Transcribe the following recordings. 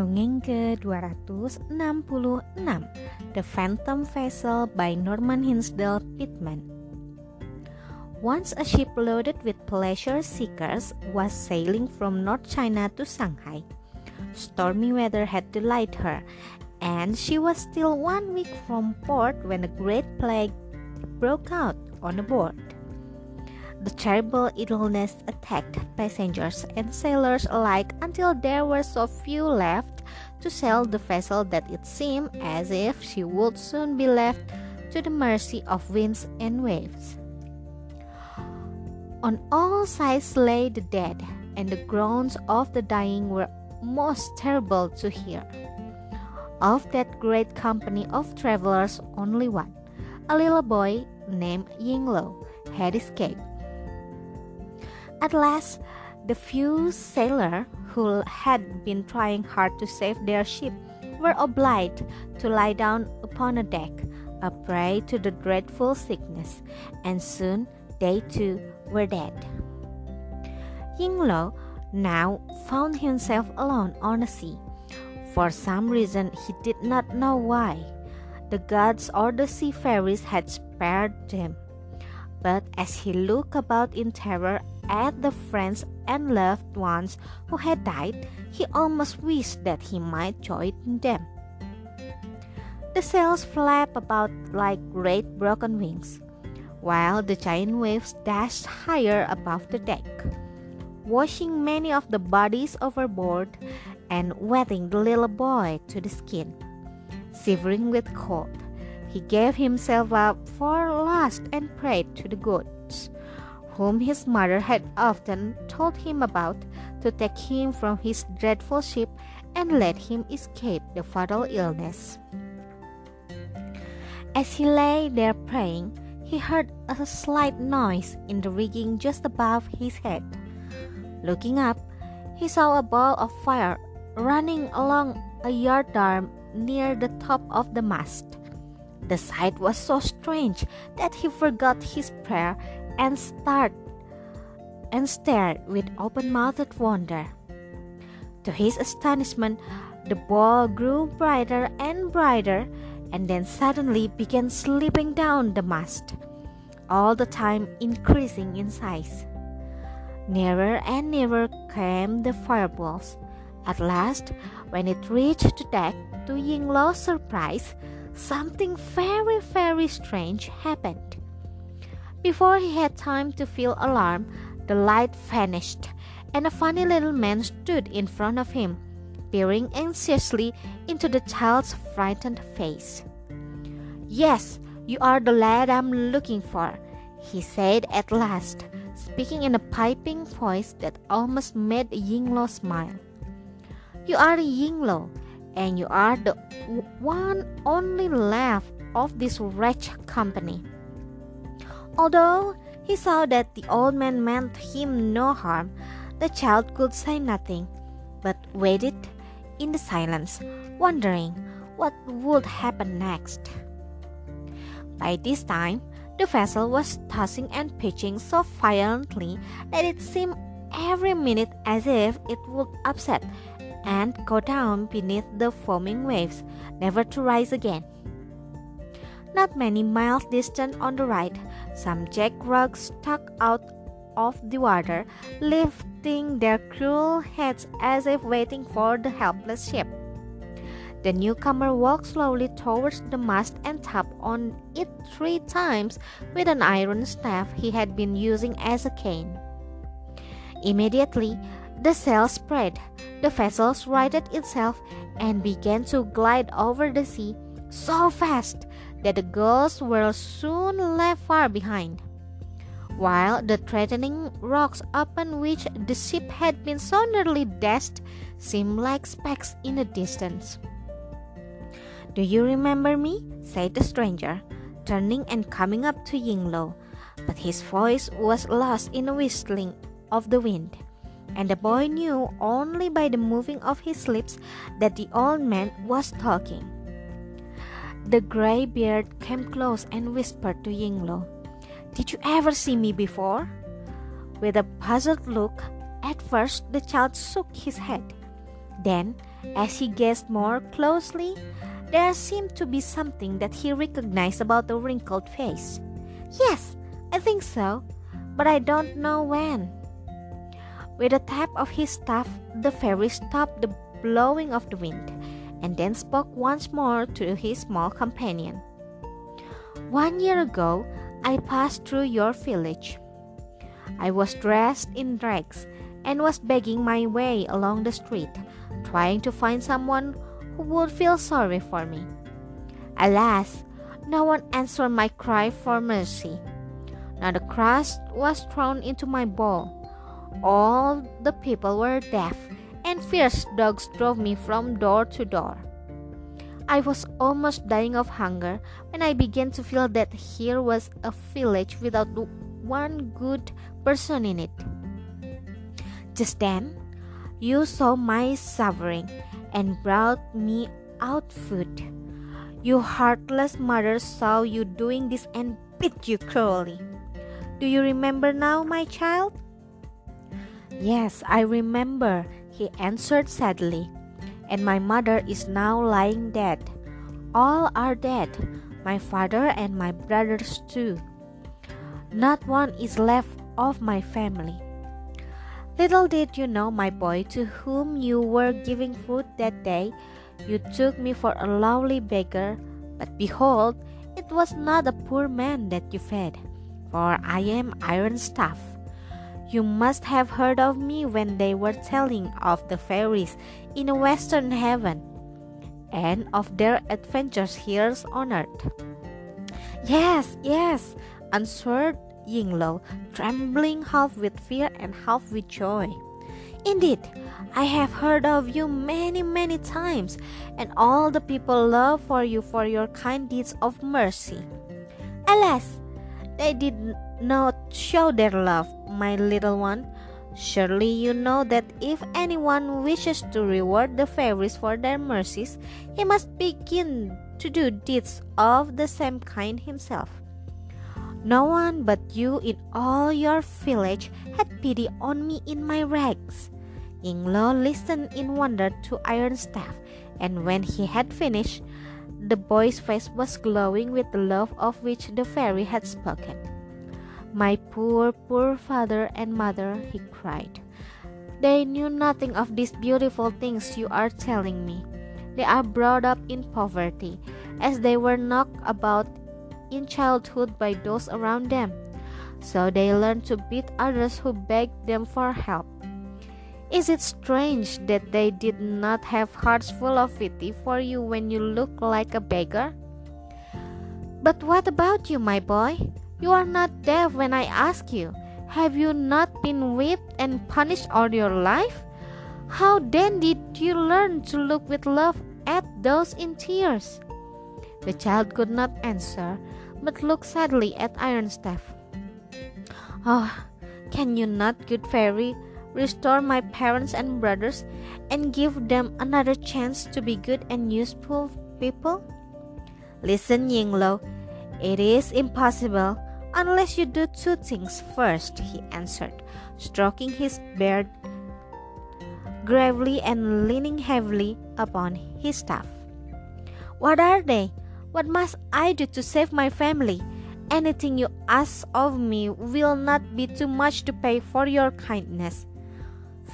Dongeng ke-266 The Phantom Vessel by Norman Hinsdale Pitman Once a ship loaded with pleasure seekers was sailing from North China to Shanghai. Stormy weather had delayed her, and she was still one week from port when a great plague broke out on board. The terrible illness attacked passengers and sailors alike until there were so few left to sail the vessel that it seemed as if she would soon be left to the mercy of winds and waves. On all sides lay the dead, and the groans of the dying were most terrible to hear. Of that great company of travelers, only one, a little boy named Yinglo, had escaped. At last, the few sailors who had been trying hard to save their ship were obliged to lie down upon a deck, a prey to the dreadful sickness, and soon they too were dead. Yinglo now found himself alone on the sea. For some reason he did not know why. The gods or the sea fairies had spared him. But as he looked about in terror at the friends and loved ones who had died, he almost wished that he might join them. The sails flapped about like great broken wings, while the giant waves dashed higher above the deck, washing many of the bodies overboard and wetting the little boy to the skin. Shivering with cold, he gave himself up for lost and prayed to the gods whom his mother had often told him about, to take him from his dreadful ship and let him escape the fatal illness. As he lay there praying, he heard a slight noise in the rigging just above his head. Looking up, he saw a ball of fire running along a yardarm near the top of the mast. The sight was so strange that he forgot his prayer and stared and stared with open-mouthed wonder. To his astonishment, the ball grew brighter and brighter and then suddenly began slipping down the mast, all the time increasing in size. Nearer and nearer came the fireballs. At last, when it reached the deck, to Yinglo's surprise, something very, very strange happened. Before he had time to feel alarm, the light vanished, and a funny little man stood in front of him, peering anxiously into the child's frightened face. Yes, you are the lad I'm looking for, he said at last, speaking in a piping voice that almost made Yinglo smile. You are Yinglo, and you are the one only left of this wretched company. Although he saw that the old man meant him no harm, the child could say nothing, but waited in the silence, wondering what would happen next. By this time, the vessel was tossing and pitching so violently that it seemed every minute as if it would upset and go down beneath the foaming waves, never to rise again. Not many miles distant on the right, some jack rocks stuck out of the water, lifting their cruel heads as if waiting for the helpless ship. The newcomer walked slowly towards the mast and tapped on it three times with an iron staff he had been using as a cane. Immediately, the sail spread, the vessel righted itself, and began to glide over the sea so fast that the girls were soon left far behind. While the threatening rocks upon which the ship had been so nearly dashed seemed like specks in the distance. Do you remember me? said the stranger, turning and coming up to Yinglo, but his voice was lost in the whistling of the wind, and the boy knew only by the moving of his lips that the old man was talking. The gray beard came close and whispered to Yinglo, Did you ever see me before? With a puzzled look, at first the child shook his head. Then, As he gazed more closely, there seemed to be something that he recognized about the wrinkled face. Yes, I think so, but I don't know when. With a tap of his staff, the fairy stopped the blowing of the wind and then spoke once more to his small companion. One year ago, I passed through your village. I was dressed in rags and was begging my way along the street, trying to find someone who would feel sorry for me. Alas, no one answered my cry for mercy. Not a crust was thrown into my bowl. All the people were deaf, and fierce dogs drove me from door to door. I was almost dying of hunger when I began to feel that here was a village without one good person in it. Just then, you saw my suffering and brought me out food. You heartless mother saw you doing this and beat you cruelly. Do you remember now, my child? Yes, I remember, he answered sadly. And my mother is now lying dead. All are dead, my father and my brothers too. Not one is left of my family. Little did you know, my boy, to whom you were giving food that day, you took me for a lowly beggar, but behold, it was not a poor man that you fed, for I am Iron Staff. You must have heard of me when they were telling of the fairies in a western heaven, and of their adventures here on earth. Yes, yes, answered Yingluo, trembling half with fear and half with joy. Indeed, I have heard of you many, many times, and all the people love for you for your kind deeds of mercy. Alas, they did not show their love, my little one. Surely you know that if anyone wishes to reward the fairies for their mercies, he must begin to do deeds of the same kind himself. No one but you in all your village had pity on me in my rags. Yingluo listened in wonder to Iron Staff, and when he had finished, the boy's face was glowing with the love of which the fairy had spoken. My poor, poor father and mother, he cried. They knew nothing of these beautiful things you are telling me. They are brought up in poverty, as they were knocked about in childhood by those around them. So they learn to beat others who beg them for help. Is it strange that they did not have hearts full of pity for you when you look like a beggar? But what about you, my boy? You are not deaf when I ask you. Have you not been whipped and punished all your life? How then did you learn to look with love at those in tears? The child could not answer, but looked sadly at Ironstaff. Oh, ah, can you not, good fairy, restore my parents and brothers and give them another chance to be good and useful people? Listen, Yingluo, it is impossible unless you do two things first, he answered, stroking his beard gravely and leaning heavily upon his staff. What are they? What must I do to save my family? Anything you ask of me will not be too much to pay for your kindness.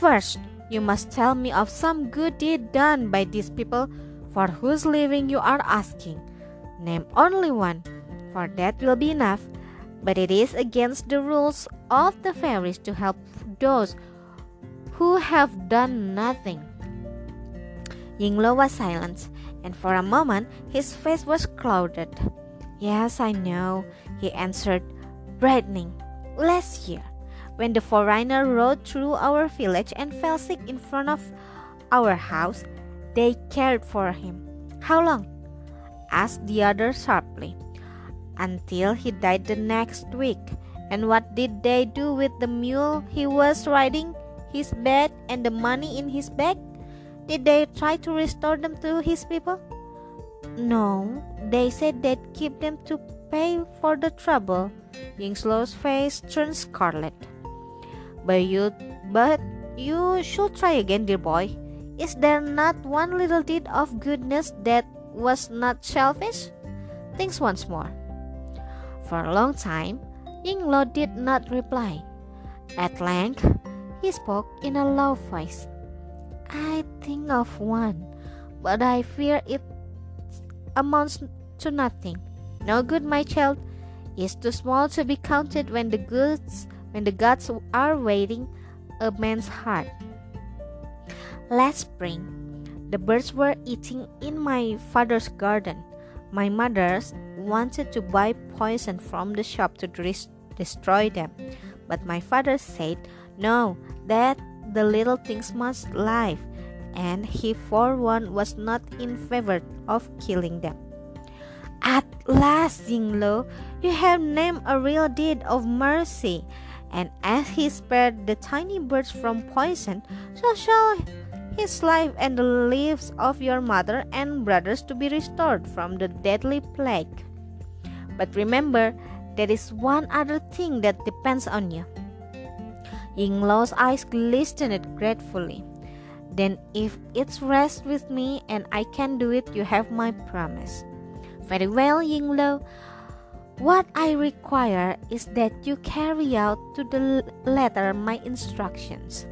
First, you must tell me of some good deed done by these people for whose living you are asking. Name only one, for that will be enough. But it is against the rules of the fairies to help those who have done nothing. Yingluo was silent and for a moment his face was clouded. Yes, I know, he answered, brightening. Last year, when the foreigner rode through our village and fell sick in front of our house, they cared for him. How long? asked the other sharply. Until he died the next week. And what did they do with the mule he was riding, his bed, and the money in his bag? Did they try to restore them to his people? No, they said they'd keep them to pay for the trouble. Yingluo's face turned scarlet. But you, but you should try again, dear boy. Is there not one little deed of goodness that was not selfish? Think once more. For a long time, Yinglo did not reply. At length, he spoke in a low voice. I think of one, but I fear it amounts to nothing. No good, my child, is too small to be counted when the goods when the gods are waiting a man's heart. Last spring, the birds were eating in my father's garden. My mother wanted to buy poison from the shop to destroy them, but my father said no, that the little things must live, and he for one was not in favor of killing them. At last, Yinglo, you have named a real deed of mercy, and as he spared the tiny birds from poison, so shall his life and the lives of your mother and brothers to be restored from the deadly plague. But remember, there is one other thing that depends on you. Yinglo's eyes glistened gratefully. Then, if it rests with me and I can do it, you have my promise. Very well, Yinglo. What I require is that you carry out to the letter my instructions.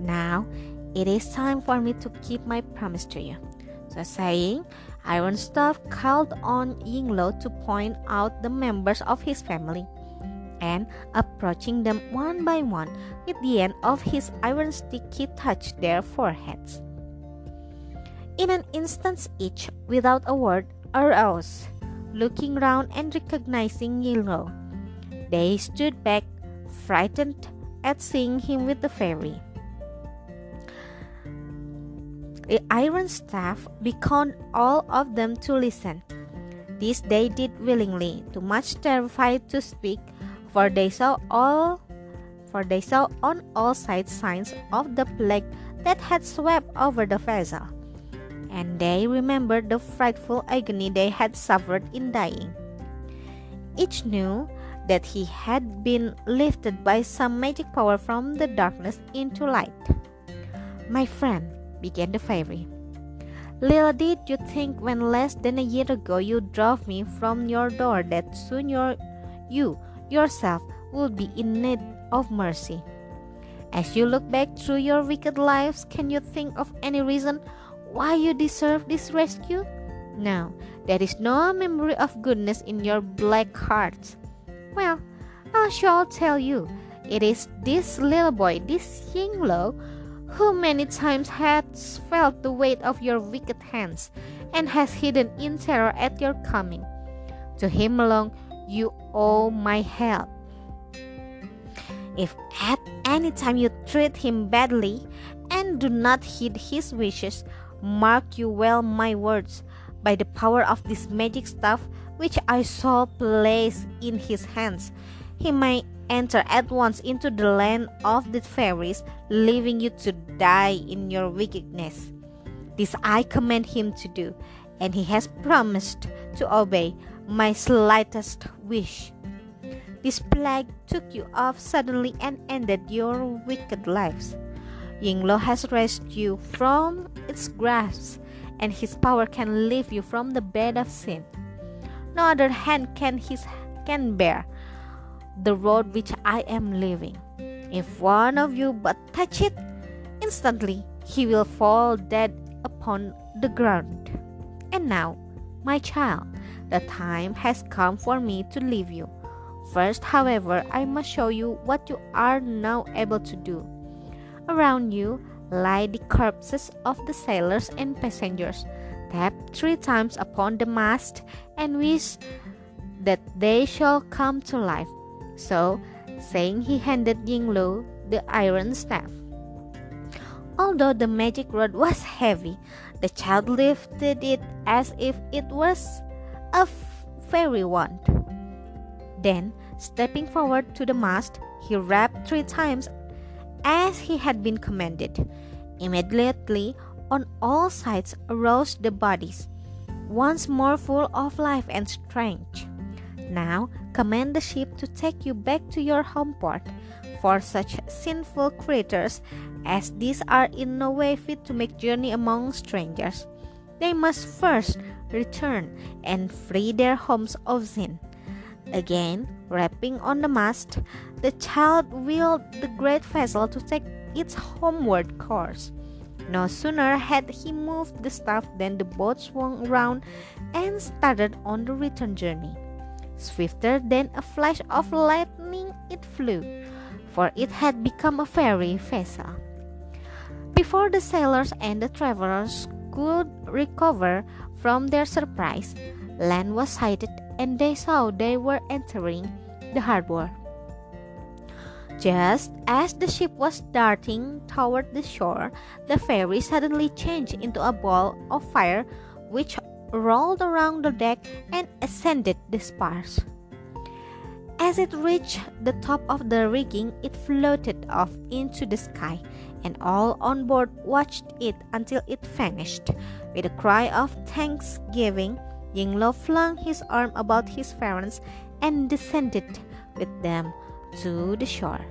Now, it is time for me to keep my promise to you. So saying, Iron Staff called on Yinglo to point out the members of his family and approaching them one by one with the end of his iron stick he touched their foreheads. In an instant each, without a word, arose, looking round and recognizing Yinglo. They stood back, frightened at seeing him with the fairy. The iron staff beckoned all of them to listen. This they did willingly, too much terrified to speak for they saw all for they saw on all sides signs of the plague that had swept over the vessel, and they remembered the frightful agony they had suffered in dying. Each knew that he had been lifted by some magic power from the darkness into light. My friend, began the fairy. Little did you think when less than a year ago you drove me from your door that soon your, you yourself will be in need of mercy. As you look back through your wicked lives, can you think of any reason why you deserve this rescue? No, there is no memory of goodness in your black hearts. Well, I shall tell you. It is this little boy, this Yinglo, who many times has felt the weight of your wicked hands and has hidden in terror at your coming. To him alone you owe my help. If at any time you treat him badly and do not heed his wishes, mark you well my words. By the power of this magic staff which I saw placed in his hands, he may enter at once into the land of the fairies, leaving you to die in your wickedness. This I command him to do, and he has promised to obey my slightest wish. This plague took you off suddenly and ended your wicked lives. Yinglo has rescued you from its grasp, and his power can lift you from the bed of sin. No other hand can his can bear the road which I am leaving. If one of you but touch it, instantly he will fall dead upon the ground. And now, my child, the time has come for me to leave you. First, however, I must show you what you are now able to do. Around you lie the corpses of the sailors and passengers. Tap three times upon the mast and wish that they shall come to life. So, saying he handed Yinglo the iron staff. Although the magic rod was heavy, the child lifted it as if it was a fairy wand. Then, stepping forward to the mast, he rapped three times as he had been commanded. Immediately, on all sides arose the bodies, once more full of life and strength. Now, command the ship to take you back to your home port, for such sinful creatures as these are in no way fit to make journey among strangers. They must first return and free their homes of sin. Again, rapping on the mast, the child wheeled the great vessel to take its homeward course. No sooner had he moved the staff than the boat swung round and started on the return journey. Swifter than a flash of lightning it flew, for it had become a fairy vessel. Before the sailors and the travelers could recover from their surprise, land was sighted and they saw they were entering the harbor. Just as the ship was darting toward the shore, the fairy suddenly changed into a ball of fire which rolled around the deck and ascended the spars. As it reached the top of the rigging, it floated off into the sky, and all on board watched it until it vanished. With a cry of thanksgiving, Yinglo flung his arm about his parents and descended with them to the shore.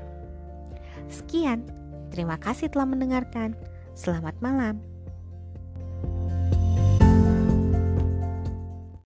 Sekian, terima kasih telah mendengarkan. Selamat malam.